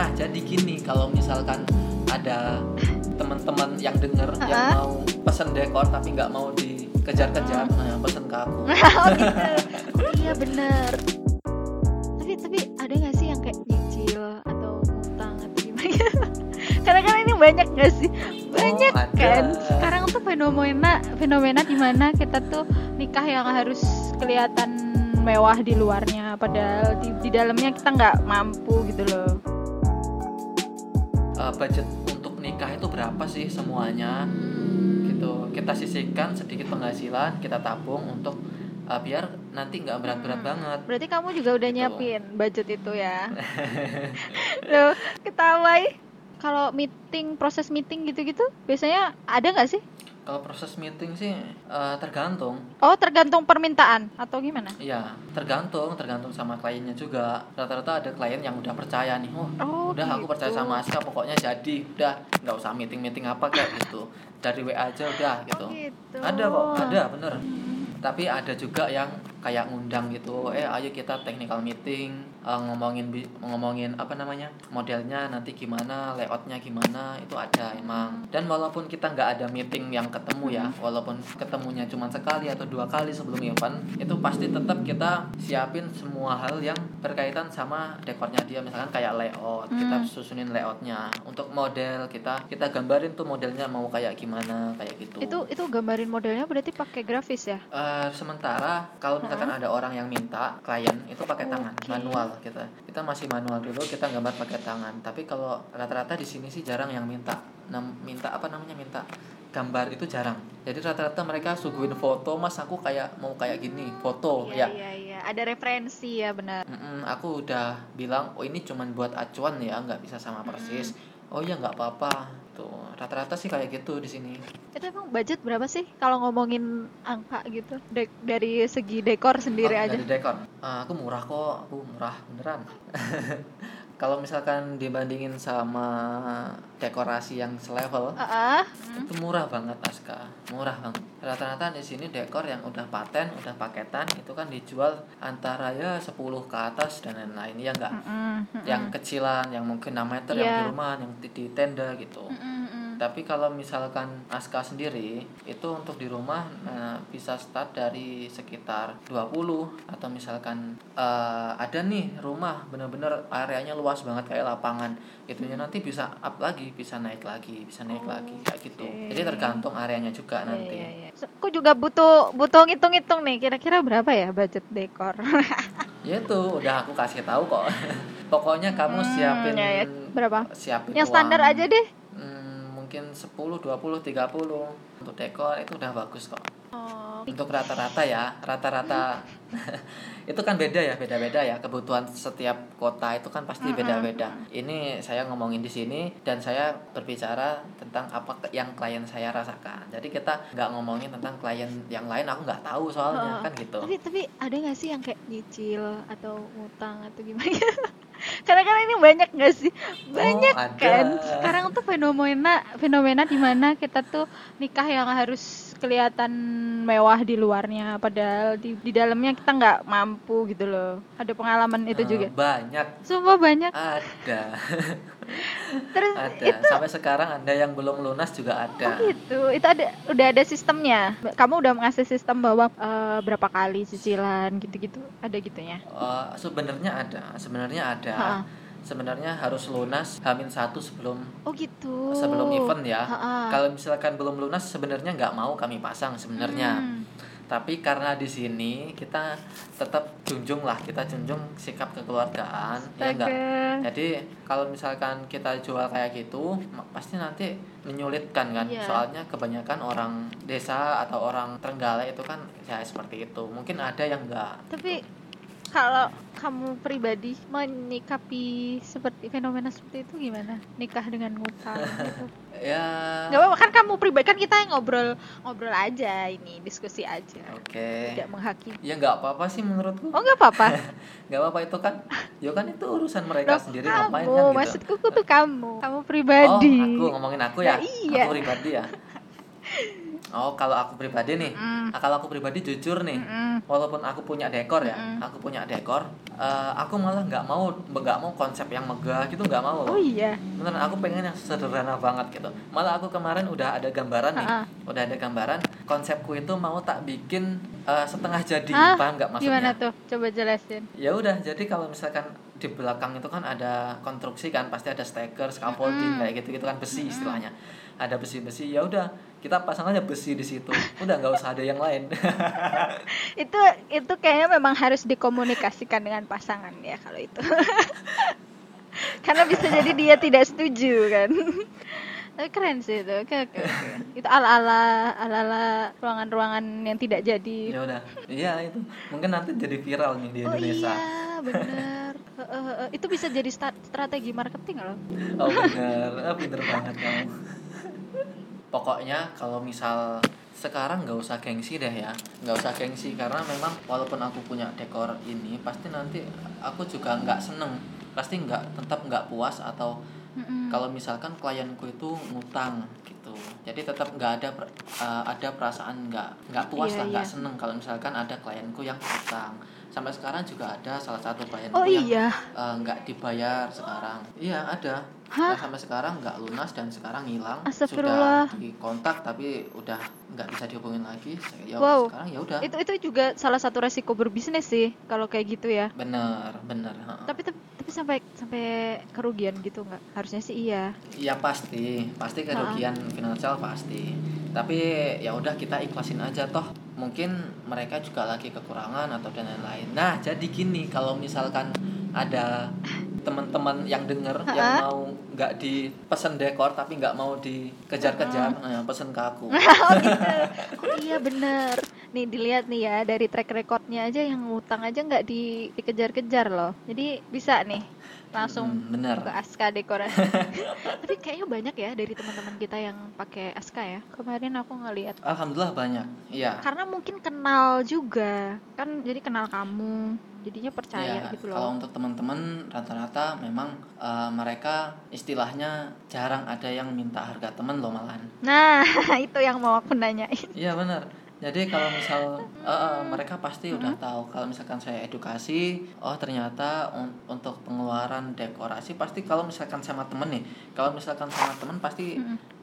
Nah, jadi gini kalau misalkan ada teman-teman yang denger yang Ha-ha. mau pesen dekor tapi nggak mau dikejar-kejar, nah pesen ke aku. oh gitu. Oh, iya bener. Tapi tapi ada nggak sih yang kayak nyicil atau ngutang atau gimana? Karena kan ini banyak nggak sih? Banyak ada. kan? Sekarang tuh fenomena fenomena di mana kita tuh nikah yang harus kelihatan mewah di luarnya padahal di, di dalamnya kita nggak mampu gitu loh Eh, budget untuk nikah itu berapa sih semuanya? Gitu. Kita sisihkan sedikit penghasilan, kita tabung untuk eh, biar nanti nggak berat-berat Hmm. banget. berarti kamu juga udah Gitu. nyiapin budget itu ya loh ketawa kalau meeting proses meeting gitu-gitu biasanya ada nggak sih Kalau proses meeting sih eh, tergantung. Oh, tergantung permintaan atau gimana? Iya, tergantung, tergantung sama kliennya juga. Rata-rata ada klien yang udah percaya nih, oh Oh, udah aku percaya gitu. sama Aska, pokoknya jadi, udah nggak usah meeting meeting apa kayak gitu, dari WA aja udah gitu. Oh, gitu. Ada kok, ada bener. Hmm. Tapi ada juga yang kayak ngundang gitu, eh ayo kita technical meeting, eh, ngomongin ngomongin apa namanya modelnya nanti gimana, layoutnya gimana, itu ada emang. Dan walaupun kita nggak ada meeting yang ketemu ya, walaupun ketemunya cuma sekali atau dua kali sebelum event, itu pasti tetap kita siapin semua hal yang berkaitan sama dekornya dia, misalkan kayak layout, kita Hmm. susunin layoutnya. Untuk model kita kita gambarin tuh modelnya mau kayak gimana, kayak gitu. Itu itu gambarin modelnya berarti pakai grafis ya? Sementara kalau misalkan ada orang yang minta klien itu pakai tangan Oke. manual kita. Kita masih manual dulu kita gambar pakai tangan. Tapi kalau rata-rata di sini sih jarang yang minta. Nam- minta apa namanya minta gambar itu jarang. Jadi rata-rata mereka suguhin foto mas aku kayak mau kayak gini foto iya, ya. iya, iya. Ada referensi ya benar. Aku udah bilang oh ini cuman buat acuan ya nggak bisa sama persis. Oh ya nggak apa-apa rata-rata sih kayak gitu di sini Itu emang budget berapa sih kalau ngomongin angka gitu? Dek- dari segi dekor sendiri Oh, aja. Dari dekor. Ah, aku murah kok, aku murah beneran. Kalau misalkan dibandingin sama dekorasi yang selevel, ah. Hmm. itu murah banget Aska, murah banget. Rata-rata di sini dekor yang udah paten, udah paketan itu kan dijual antara ya 10 ke atas dan lain-lain ya enggak. Mm-mm. Yang kecilan, yang mungkin 6 meter yang Iya. di rumah, yang di, di tenda gitu. Mm-mm. Tapi kalau misalkan Aska sendiri itu untuk di rumah nah, bisa start dari sekitar 20 atau misalkan eh, ada nih rumah bener-bener areanya luas banget kayak lapangan itunya nanti bisa up lagi bisa naik lagi bisa naik Oh, lagi kayak gitu oke. jadi tergantung areanya juga Iya, nanti iya, iya. So, Aku juga butuh butuh ngitung-ngitung nih kira-kira berapa ya budget dekor. ya itu udah aku kasih tahu kok pokoknya kamu Hmm, siapin ya, ya. Berapa? siapin Yang standar uang, aja deh. Hmm, mungkin 10 20 30 untuk dekor itu udah bagus kok. Oh, untuk rata-rata ya rata-rata. Itu kan beda ya beda-beda ya. Kebutuhan setiap kota itu kan pasti beda-beda. Ini saya ngomongin di sini dan saya berbicara tentang apa yang klien saya rasakan. Jadi kita nggak ngomongin tentang klien yang lain aku nggak tahu soalnya Oh. kan gitu. Tapi tapi ada nggak sih yang kayak nyicil atau ngutang atau gimana? Karena kan ini banyak nggak sih? Banyak Oh, ada. kan. Sekarang tuh fenomena fenomena di mana kita tuh nikah yang harus kelihatan mewah di luarnya, padahal di di dalamnya kita nggak mampu gitu loh. Ada pengalaman itu Eh, juga. banyak Sumpah banyak. ada Terus ada itu sampai sekarang ada yang belum lunas juga ada Oh gitu, itu ada udah ada sistemnya. Kamu udah ngasih sistem bahwa eh, berapa kali cicilan gitu-gitu, ada gitunya. Eh, sebenarnya ada sebenarnya ada Ha-ha. Sebenarnya harus lunas hamin satu sebelum Oh gitu. sebelum event ya. Kalau misalkan belum lunas sebenarnya nggak mau kami pasang sebenarnya. Hmm. Tapi karena di sini kita tetap junjung lah, kita junjung sikap kekeluargaan, ya enggak. Astaga. Jadi kalau misalkan kita jual kayak gitu, pasti nanti menyulitkan kan. Iya. Soalnya kebanyakan orang desa atau orang Trenggalek itu kan ya seperti itu. Mungkin ada yang enggak. Tapi kalau kamu pribadi menyikapi seperti fenomena seperti itu gimana? Nikah dengan ngutang gitu. Ya. Gak apa-apa kan kamu pribadi kan kita ngobrol ngobrol aja ini diskusi aja. Oke. Tidak menghakimi. Ya nggak apa-apa sih menurutku. Oh nggak apa-apa. Nggak apa-apa itu kan. Ya kan itu urusan mereka Loh, sendiri kamu, ngapain kan gitu. maksudku tuh kamu, kamu pribadi. Oh, aku ngomongin aku ya. Nah, iya. Aku pribadi ya. Oh, kalau aku pribadi nih, Mm. kalau aku pribadi jujur nih, Mm-mm. walaupun aku punya dekor ya, Mm-mm. aku punya dekor, eh, aku malah nggak mau nggak mau konsep yang megah gitu nggak mau Oh iya. Beneran aku pengen yang sederhana banget gitu. Malah aku kemarin udah ada gambaran nih, Ha-ha. udah ada gambaran. Konsepku itu mau tak bikin eh, setengah jadi, Hah? paham nggak maksudnya? Gimana tuh? Coba jelasin. Ya udah, jadi kalau misalkan di belakang itu kan ada konstruksi kan, pasti ada steker, scaffolding Mm-mm. kayak gitu-gitu kan besi istilahnya. Ada besi-besi, ya udah kita pasang aja besi di situ. Udah nggak usah ada yang lain. itu itu kayaknya memang harus dikomunikasikan dengan pasangan ya kalau itu karena bisa jadi dia tidak setuju kan tapi keren sih itu oke oke oke itu ala ala ala ala ruangan ruangan yang tidak jadi ya udah, iya itu. Mungkin nanti jadi viral nih di oh Indonesia. iya benar Eh, eh, eh, itu bisa jadi strategi marketing loh Oh bener, ah, pinter banget kamu. Pokoknya kalau misal sekarang nggak usah gengsi deh ya, nggak usah gengsi karena memang walaupun aku punya dekor ini pasti nanti aku juga nggak seneng, pasti nggak tetap nggak puas atau kalau misalkan klienku itu ngutang gitu. Jadi tetap nggak ada per- uh, ada perasaan nggak nggak puas Iya, lah nggak iya. seneng kalau misalkan ada klienku yang ngutang. Sampai sekarang juga ada salah satu klienku oh yang iya. uh, nggak dibayar sekarang. Iya ada Hah? Dan sampai sekarang nggak lunas dan sekarang hilang sudah dikontak tapi udah nggak bisa dihubungin lagi ya Wow. sekarang ya udah itu itu juga salah satu resiko berbisnis sih kalau kayak gitu ya bener bener tapi tapi, tapi sampai sampai kerugian gitu nggak harusnya sih iya Iya pasti, pasti kerugian finansial pasti. Tapi ya udah kita ikhlasin aja toh. Mungkin mereka juga lagi kekurangan atau dan lain-lain. Nah, jadi gini kalau misalkan ada teman-teman yang denger yang mau nggak dipesen dekor tapi nggak mau dikejar-kejar, nah, pesen ke aku. oh gitu. Oh iya bener. Nih dilihat nih ya dari track recordnya aja yang ngutang aja nggak di, dikejar-kejar loh. Jadi bisa nih langsung Hmm, bener. ke Aska dekorasi tapi kayaknya banyak ya dari teman-teman kita yang pakai Aska ya kemarin aku ngeliat Alhamdulillah banyak. Iya. karena mungkin kenal juga kan jadi kenal kamu jadinya percaya Ya, gitu kalau loh untuk teman-teman rata-rata memang eh, mereka istilahnya jarang ada yang minta harga temen loh malahan. nah itu yang mau aku nanyain Iya benar. Jadi kalau misal eh, mereka pasti udah tahu kalau misalkan saya edukasi, oh ternyata un- untuk pengeluaran dekorasi pasti kalau misalkan sama temen nih, kalau misalkan sama temen pasti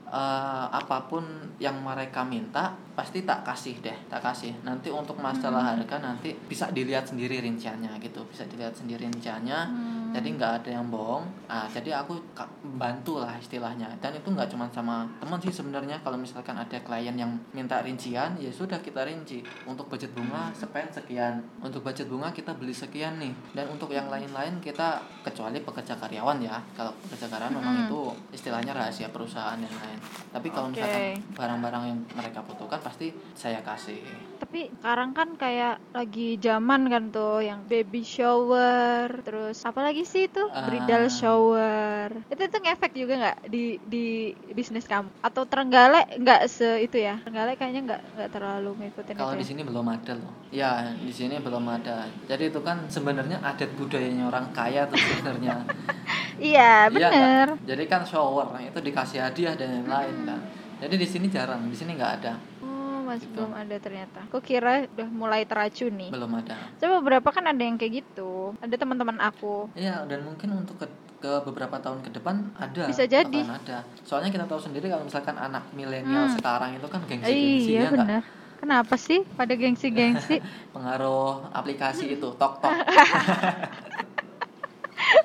Eh, apa pun yang mereka minta pasti tak kasih deh, tak kasih. Nanti untuk masalah harga nanti bisa dilihat sendiri rinciannya gitu, bisa dilihat sendiri rinciannya. Hmm. Jadi nggak ada yang bohong. Ah, jadi aku bantu lah istilahnya. Dan itu nggak cuma sama teman sih sebenarnya. Kalau misalkan ada klien yang minta rincian, ya sudah kita rinci. Untuk budget bunga spend sekian. Untuk budget bunga kita beli sekian nih. Dan untuk yang lain-lain kita kecuali pekerja karyawan ya. Kalau pekerja karyawan memang Mm-mm. itu istilahnya rahasia perusahaan dan lain. Tapi kalau Oke. misalkan barang-barang yang mereka butuhkan pasti saya kasih. Tapi sekarang kan kayak lagi zaman kan tuh yang baby shower, terus apa lagi sih itu bridal Ah. shower. Itu itu ngefek juga nggak di di bisnis kamu? Atau Trenggalek nggak se itu ya? Trenggalek kayaknya nggak nggak terlalu ngikutin Kalau di ya. sini belum ada loh. Ya, di sini belum ada. Jadi itu kan sebenarnya adat budayanya orang kaya tuh sebenarnya. Iya Iya bener. nggak? Jadi kan shower itu dikasih hadiah dan lain-lain kan. Jadi di sini jarang, di sini nggak ada, Oh masih Gitu. belum ada ternyata. Aku kira udah mulai teracuni. belum ada. Coba beberapa kan ada yang kayak gitu. Ada teman-teman aku. Iya, dan mungkin untuk ke, ke beberapa tahun ke depan ada. Bisa jadi. ada. Soalnya kita tahu sendiri kalau misalkan anak milenial Hmm. sekarang itu kan gengsi-gengsi iya ya nggak? bener. Kenapa sih pada gengsi-gengsi? Pengaruh aplikasi itu, tok tok.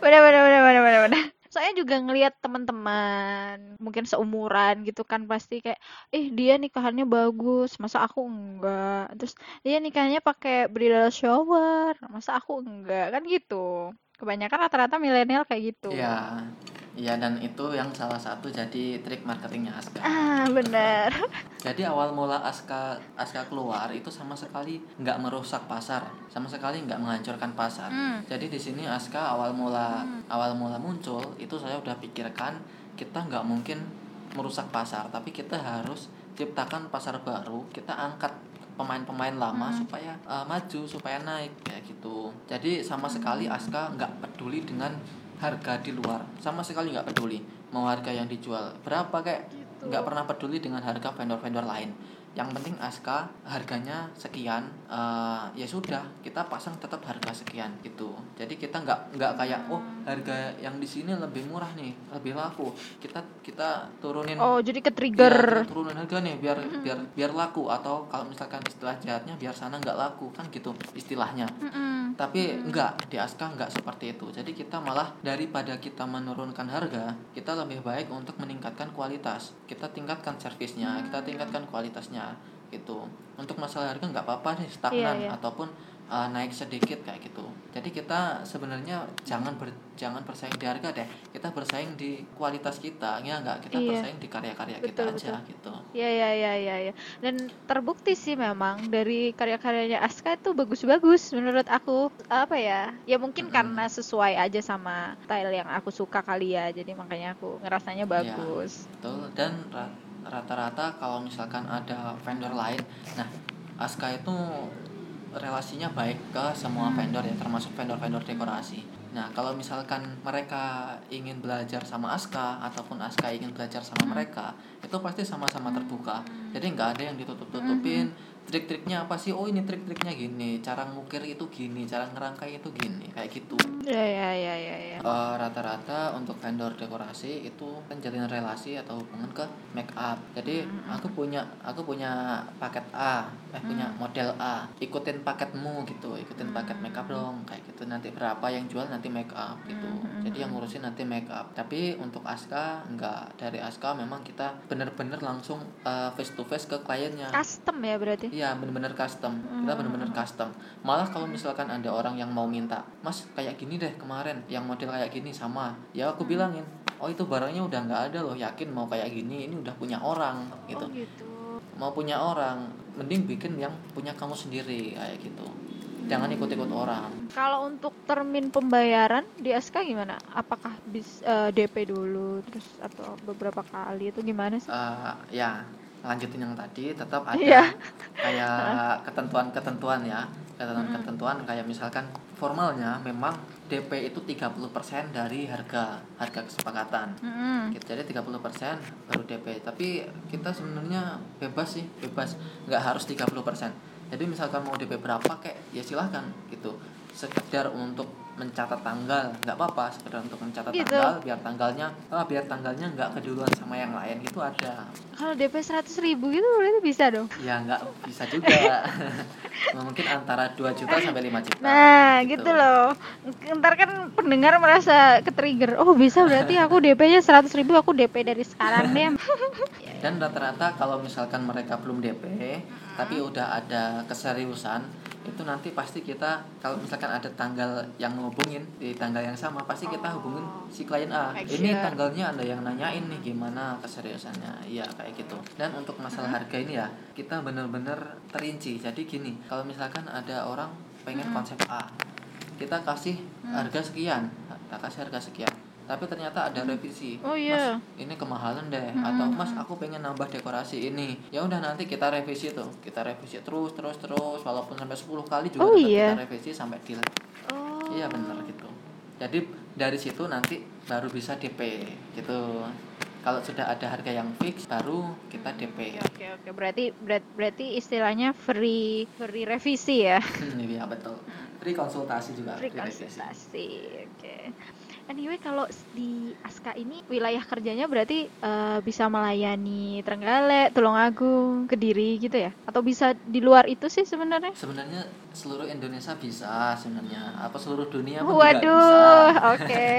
bener bener bener bener saya juga ngelihat teman-teman mungkin seumuran gitu kan pasti kayak eh dia nikahannya bagus masa aku enggak? Terus dia nikahnya pakai bridal shower masa aku enggak? Kan gitu kebanyakan rata-rata milenial kayak gitu Iya. Iya dan itu yang salah satu jadi trik marketingnya Aska. ah bener Jadi awal mula Aska Aska keluar itu sama sekali nggak merusak pasar, sama sekali nggak menghancurkan pasar. Hmm. Jadi di sini Aska awal mula awal mula muncul itu saya udah pikirkan kita nggak mungkin merusak pasar, tapi kita harus ciptakan pasar baru. Kita angkat pemain-pemain lama supaya uh, maju, supaya naik kayak gitu. Jadi sama sekali Aska nggak peduli dengan harga di luar, sama sekali nggak peduli mau harga yang dijual berapa kayak nggak pernah peduli dengan harga vendor-vendor lain yang penting Aska harganya sekian eh, ya sudah kita pasang tetap harga sekian gitu. Jadi kita nggak nggak kayak oh harga yang di sini lebih murah nih lebih laku. Kita kita turunin. Oh, jadi ke trigger. kita turunin harga nih biar biar biar laku. Atau kalau misalkan istilah jahatnya biar sana nggak laku kan gitu istilahnya. Mm-mm. tapi enggak di Aska enggak seperti itu. Jadi kita malah daripada kita menurunkan harga kita lebih baik untuk meningkatkan kualitas. Kita tingkatkan servisnya kita tingkatkan kualitasnya gitu untuk masalah harga nggak apa-apa nih stagnan Iya, iya. ataupun uh, naik sedikit kayak gitu jadi kita sebenarnya jangan ber, jangan bersaing di harga deh kita bersaing di kualitas kita ya enggak kita Iya. bersaing di karya-karya kita Betul, aja gitu Ya ya ya ya ya. Dan terbukti sih memang dari karya-karyanya Aska itu bagus-bagus menurut aku. Apa ya? Ya mungkin Mm-mm. karena sesuai aja sama style yang aku suka kali ya. Jadi makanya aku ngerasanya bagus. Betul dan rata-rata kalau misalkan ada vendor lain, nah Aska itu relasinya baik ke semua vendor ya termasuk vendor-vendor dekorasi. Nah kalau misalkan mereka ingin belajar sama Aska ataupun Aska ingin belajar sama mereka itu pasti sama-sama terbuka. Jadi nggak ada yang ditutup-tutupin. Trik-triknya apa sih? Oh ini trik-triknya gini. Cara ngukir itu gini. Cara ngerangkai itu gini. Kayak gitu. Ya ya ya ya ya. Eh, rata-rata untuk vendor dekorasi itu kan jalin relasi atau hubungan ke make up. Jadi aku punya aku punya paket A, eh punya model A. Ikutin paketmu gitu, ikutin paket make up dong kayak gitu. Nanti berapa yang jual nanti make up gitu. Jadi yang ngurusin nanti make up. Tapi untuk Aska enggak dari Aska memang kita bener-bener langsung eh, face to face ke kliennya. Custom ya berarti. Iya bener-bener custom. Kita bener-bener custom. Malah kalau misalkan ada orang yang mau minta Mas kayak gini deh kemarin Yang model kayak gini sama. Ya aku bilangin Oh itu barangnya udah nggak ada loh Yakin mau kayak gini Ini udah punya orang gitu Oh gitu. Mau punya orang Mending bikin yang punya kamu sendiri Kayak gitu. Jangan ikut-ikut orang. Kalau untuk termin pembayaran di Aska gimana? Apakah bis eh, DP dulu terus atau beberapa kali itu gimana sih? Eh, Ya lanjutin yang tadi Tetap ada Iya. kayak ketentuan-ketentuan ya. Ketentuan-ketentuan kayak misalkan formalnya memang DP itu 30% dari harga harga kesepakatan. Mm-mm. Gitu, jadi 30% baru DP tapi kita sebenarnya bebas sih bebas. Nggak harus 30% jadi misalkan mau DP berapa kayak ya silahkan gitu. Sekedar untuk mencatat tanggal nggak apa-apa sekedar untuk mencatat Gitu. tanggal biar tanggalnya ah, biar tanggalnya nggak keduluan sama yang lain gitu ada Kalau DP 100 ribu gitu berarti bisa dong? ya nggak bisa juga mungkin antara 2 juta sampai 5 juta Nah, gitu loh. Ntar kan pendengar merasa ke-trigger. Oh, bisa berarti aku DP-nya 100 ribu, aku DP dari sekarang deh. dan rata-rata kalau misalkan mereka belum DP tapi udah ada keseriusan itu nanti pasti kita kalau misalkan ada tanggal yang ngehubungin di tanggal yang sama pasti kita hubungin si klien A Make ini sure. tanggalnya ada yang nanyain nih gimana keseriusannya. Iya kayak gitu. Dan untuk masalah harga ini ya kita bener-bener terinci. Jadi gini kalau misalkan ada orang pengen konsep A kita kasih harga sekian kita kasih harga sekian tapi ternyata ada revisi Oh, iya. mas ini kemahalan deh atau mas aku pengen nambah dekorasi ini ya udah nanti kita revisi tuh kita revisi terus terus terus walaupun sampai 10 kali juga Oh, iya. kita revisi sampai deal Oh. iya bener gitu jadi dari situ nanti baru bisa DP gitu kalau sudah ada harga yang fix baru kita DP Oke, oke, oke. Berarti berarti istilahnya free free revisi ya. iya betul free konsultasi juga Free revisi. konsultasi. Oke. Anyway, kalau di Aska ini wilayah kerjanya berarti eh, bisa melayani Trenggalek, Tulungagung, Kediri gitu ya? Atau bisa di luar itu sih sebenarnya? sebenarnya seluruh Indonesia bisa sebenarnya apa seluruh dunia pun Waduh, oke.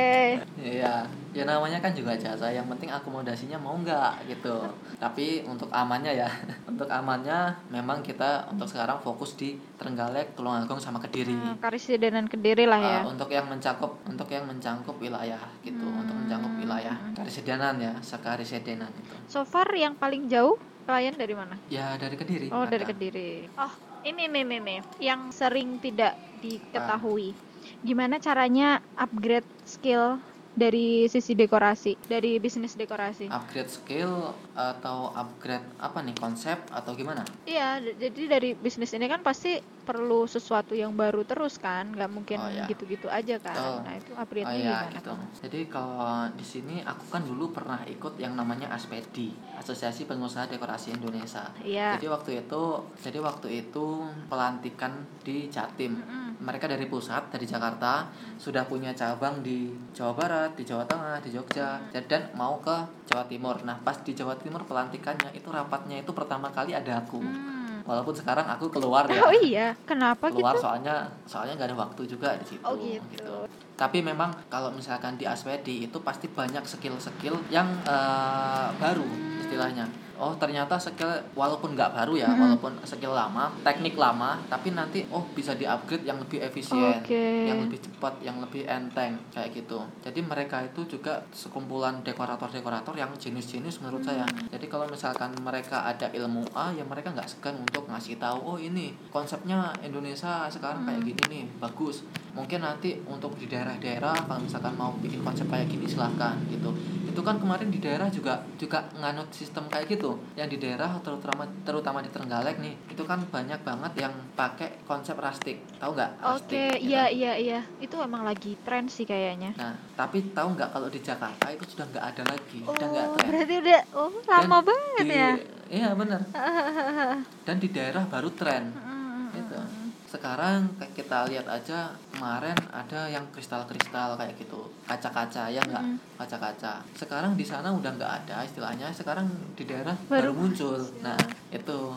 Iya, ya namanya kan juga jasa. Yang penting akomodasinya mau nggak gitu. Tapi untuk amannya ya, untuk amannya memang kita untuk sekarang fokus di Trenggalek, Tulungagung sama Kediri. Hmm, Karisidenan Kediri lah ya. Uh, untuk yang mencakup untuk yang mencakup wilayah gitu, untuk mencakup wilayah Karisidenan ya, Sekarisidenan itu. So far yang paling jauh klien dari mana? Ya dari Kediri. Oh, dari. Kediri. Oh, ini nih nih nih yang sering tidak diketahui. Gimana caranya upgrade skill dari sisi dekorasi, dari bisnis dekorasi? Upgrade skill atau upgrade apa nih konsep atau gimana? Iya, jadi dari bisnis ini kan pasti perlu sesuatu yang baru terus kan nggak mungkin Oh, iya. gitu-gitu aja kan Betul. nah itu Oh upgrade-nya iya gimana gitu. kamu? Jadi kalau di sini aku kan dulu pernah ikut yang namanya ASPEDI, Asosiasi Pengusaha Dekorasi Indonesia. iya Jadi waktu itu, jadi waktu itu pelantikan di Jatim. Mm-mm. Mereka dari pusat dari Jakarta sudah punya cabang di Jawa Barat, di Jawa Tengah, di Jogja, Hmm. dan mau ke Jawa Timur. Nah pas di Jawa Timur pelantikannya itu rapatnya itu pertama kali ada aku. Hmm. Walaupun sekarang aku keluar ya. oh iya. Kenapa keluar gitu? soalnya soalnya nggak ada waktu juga di situ oh gitu, tapi memang kalau misalkan di Aspedi itu pasti banyak skill-skill yang eh, baru istilahnya oh ternyata skill walaupun nggak baru ya Mhm. walaupun skill lama teknik lama tapi nanti oh bisa di upgrade yang lebih efisien oke. yang lebih cepat yang lebih enteng kayak gitu. Jadi mereka itu juga sekumpulan dekorator-dekorator yang jenis-jenis menurut saya. Jadi kalau misalkan mereka ada ilmu A ya mereka nggak segan untuk ngasih tahu oh ini konsepnya Indonesia sekarang kayak gini nih bagus. Mungkin nanti untuk di daerah-daerah kalau misalkan mau bikin konsep kayak gini silahkan gitu itu kan kemarin di daerah juga juga nganut sistem kayak gitu yang di daerah terutama terutama di Trenggalek nih itu kan banyak banget yang pakai konsep rustic tahu nggak oke Rustic, gitu. iya iya iya itu emang lagi tren sih kayaknya Nah, tapi tahu nggak kalau di Jakarta itu sudah nggak ada lagi, udah nggak oh tren. berarti udah oh lama Dan banget di, ya Iya benar. Dan di daerah baru tren. Mm, Gitu. mm, mm. Sekarang kita lihat aja kemarin ada yang kristal-kristal kayak gitu, kaca-kaca ya nggak, Mm-mm. kaca-kaca. Sekarang di sana udah nggak ada istilahnya. Sekarang di daerah Baru baru, muncul. Nah itu.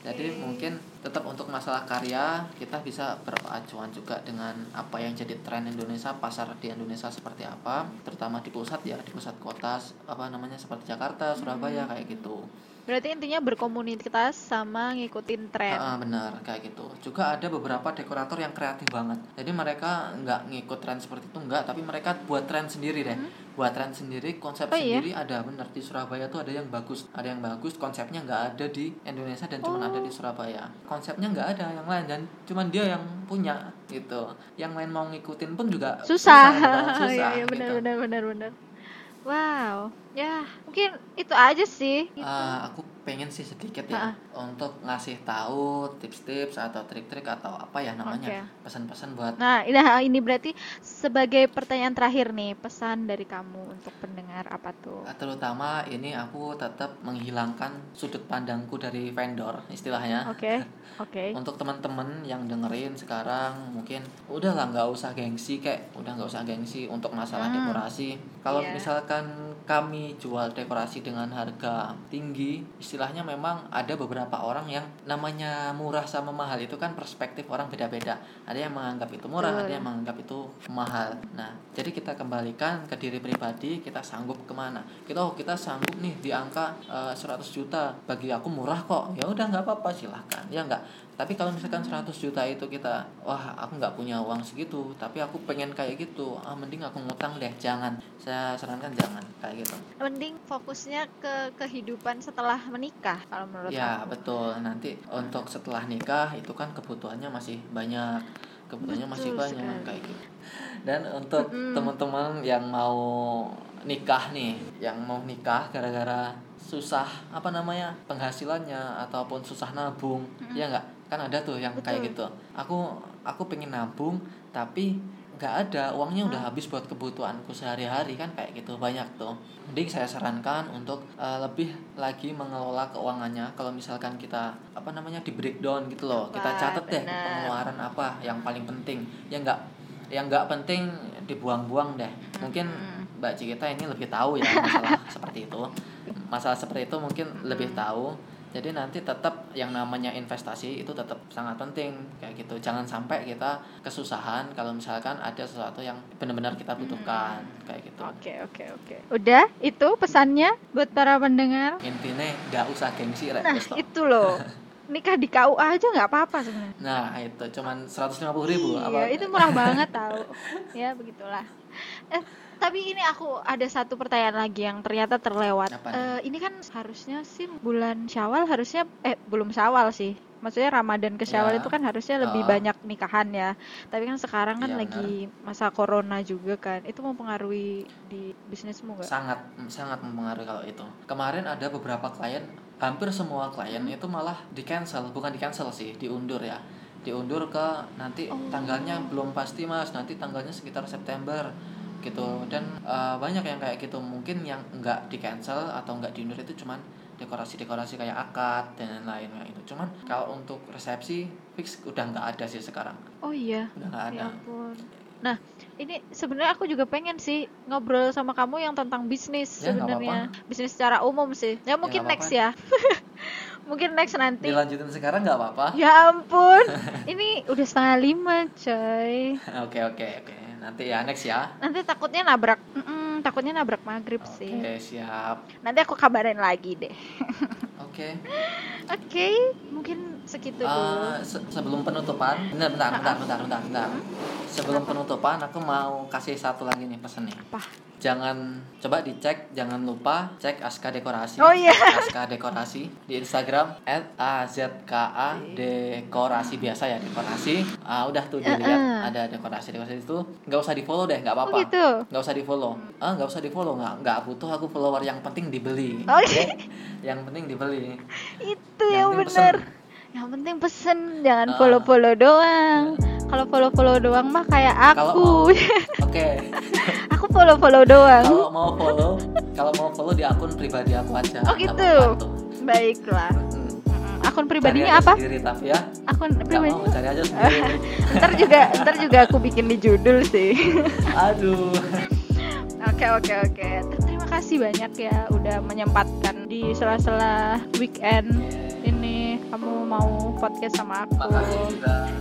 Jadi mungkin tetap untuk masalah karya kita bisa beracuan juga dengan apa yang jadi tren Indonesia, pasar di Indonesia seperti apa, terutama di pusat ya, di pusat kota apa namanya seperti Jakarta, Surabaya kayak gitu. Berarti intinya berkomunitas sama ngikutin tren Ah, benar kayak gitu. Juga ada beberapa dekorator yang kreatif banget. Jadi mereka nggak ngikut tren seperti itu enggak, tapi mereka buat tren sendiri deh. Buat tren sendiri, konsep Oh, iya? sendiri ada benar di Surabaya tuh ada yang bagus, ada yang bagus konsepnya nggak ada di Indonesia dan cuma ada Oh. di Surabaya. Konsepnya nggak ada yang lain dan cuman dia yang punya gitu. Yang lain mau ngikutin pun juga susah gitu, susah iya iya gitu. benar benar benar benar wow ya mungkin itu aja sih. Ah, aku pengen sih sedikit ya untuk ngasih tahu tips-tips atau trik-trik atau apa ya namanya Oke. pesan-pesan buat Nah, nah, ini berarti sebagai pertanyaan terakhir nih, pesan dari kamu untuk pendengar apa tuh? terutama ini aku tetap menghilangkan sudut pandangku dari vendor istilahnya Oke, oke. untuk teman-teman yang dengerin sekarang mungkin udahlah nggak usah gengsi kayak udah nggak usah gengsi untuk masalah Hmm. dekorasi kalau Iya. misalkan kami jual dekorasi dengan harga tinggi istilahnya memang ada beberapa orang yang namanya murah sama mahal itu kan perspektif orang beda-beda. Ada yang menganggap itu murah Betul. ada yang menganggap itu mahal. Nah jadi kita kembalikan ke diri pribadi kita sanggup ke mana? Kita oh kita sanggup nih di angka eh, 100 juta. Bagi aku murah kok. Ya udah nggak apa-apa silahkan. Ya nggak tapi kalau misalkan 100 juta itu kita wah aku nggak punya uang segitu tapi aku pengen kayak gitu ah mending aku ngutang deh jangan. Saya sarankan jangan kayak gitu. Mending fokusnya ke kehidupan setelah menikah kalau menurut ya aku. betul. Nanti untuk setelah nikah itu kan kebutuhannya masih banyak. Kebutuhannya masih Betul banyak sekali. kayak gitu. Dan untuk Mm-mm. teman-teman yang mau nikah nih yang mau nikah gara-gara susah apa namanya penghasilannya ataupun susah nabung ya nggak kan ada tuh yang kayak Betul. gitu. Aku aku pengen nabung tapi nggak ada. Uangnya Hmm. udah habis buat kebutuhanku sehari-hari kan kayak gitu. Banyak tuh. Mending saya sarankan untuk eh, lebih lagi mengelola keuangannya. Kalau misalkan kita apa namanya di breakdown gitu loh. Kita Wah, catat deh pengeluaran apa yang paling penting. Ya nggak yang nggak penting dibuang-buang deh. Mungkin. Mbak Cikita ini lebih tahu ya masalah seperti itu. Masalah seperti itu mungkin lebih tahu jadi nanti tetap yang namanya investasi itu tetap sangat penting kayak gitu jangan sampai kita kesusahan kalau misalkan ada sesuatu yang benar-benar kita butuhkan kayak gitu Oke, oke, oke. Udah, itu pesannya buat para pendengar. intinya nggak usah gengsi Nah, itu loh. Nikah di KUA aja nggak apa-apa sebenarnya. nah itu cuman 150.000 ribu Iya, itu murah banget tahu. Ya, begitulah. Eh, tapi ini aku ada satu pertanyaan lagi yang ternyata terlewat. Eh, ini kan harusnya sih bulan Syawal harusnya eh belum Syawal sih. Maksudnya Ramadan ke Syawal Ya. itu kan harusnya lebih Oh. banyak nikahan ya. Tapi kan sekarang kan Iya, lagi masa corona juga kan. Itu mempengaruhi di bisnismu nggak? sangat sangat mempengaruhi kalau itu kemarin ada beberapa klien hampir semua klien itu malah di cancel bukan di cancel sih diundur ya diundur ke nanti Oh. tanggalnya belum pasti mas nanti tanggalnya sekitar September gitu dan eh, banyak yang kayak gitu mungkin yang nggak di cancel atau nggak diundur itu cuman dekorasi-dekorasi kayak akad dan lain-lain kayak itu cuman kalau untuk resepsi fix udah nggak ada sih sekarang Oh iya. udah nggak ada Ya ampun. Nah, ini sebenarnya aku juga pengen sih ngobrol sama kamu yang tentang bisnis Ya, sebenarnya. Bisnis secara umum sih. Ya mungkin nggak next ya. mungkin next nanti. dilanjutin sekarang nggak apa-apa Ya ampun. ini udah setengah lima, coy. oke oke oke nanti ya next ya Nanti takutnya nabrak. Mm-mm, takutnya nabrak maghrib oke sih. siap Nanti aku kabarin lagi deh. oke Oke, mungkin segitu dulu. se- sebelum penutupan bentar bentar bentar bentar bentar, bentar. sebelum penutupan aku mau kasih satu lagi nih pesan nih Apa? jangan coba dicek jangan lupa cek Aska Dekorasi Oh iya. Aska Dekorasi di Instagram @azka dekorasi biasa ya dekorasi ah udah tuh dilihat Uh-uh. ada dekorasi dekorasi itu nggak usah di follow deh nggak Oh apa-apa gitu. nggak usah di follow ah nggak usah di follow nggak nggak butuh aku follower yang penting dibeli Oke. yang penting dibeli Itu Yang yang, pesen. Yang penting pesen, jangan Ah. follow-follow doang. Kalau follow-follow doang mah kayak aku. oke aku follow-follow doang. kalau mau follow kalau mau follow di akun pribadi aku aja Oh, gitu. Baiklah. Akun pribadinya apa? sendiri tapi ya Akun pribadi. mau cari aja sendiri ntar juga ntar juga aku bikin di judul sih. aduh Oke oke oke. Terima kasih banyak ya udah menyempatkan di sela-sela weekend ini kamu mau podcast sama aku.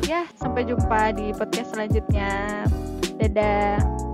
Ya, sampai jumpa di podcast selanjutnya. Dadah.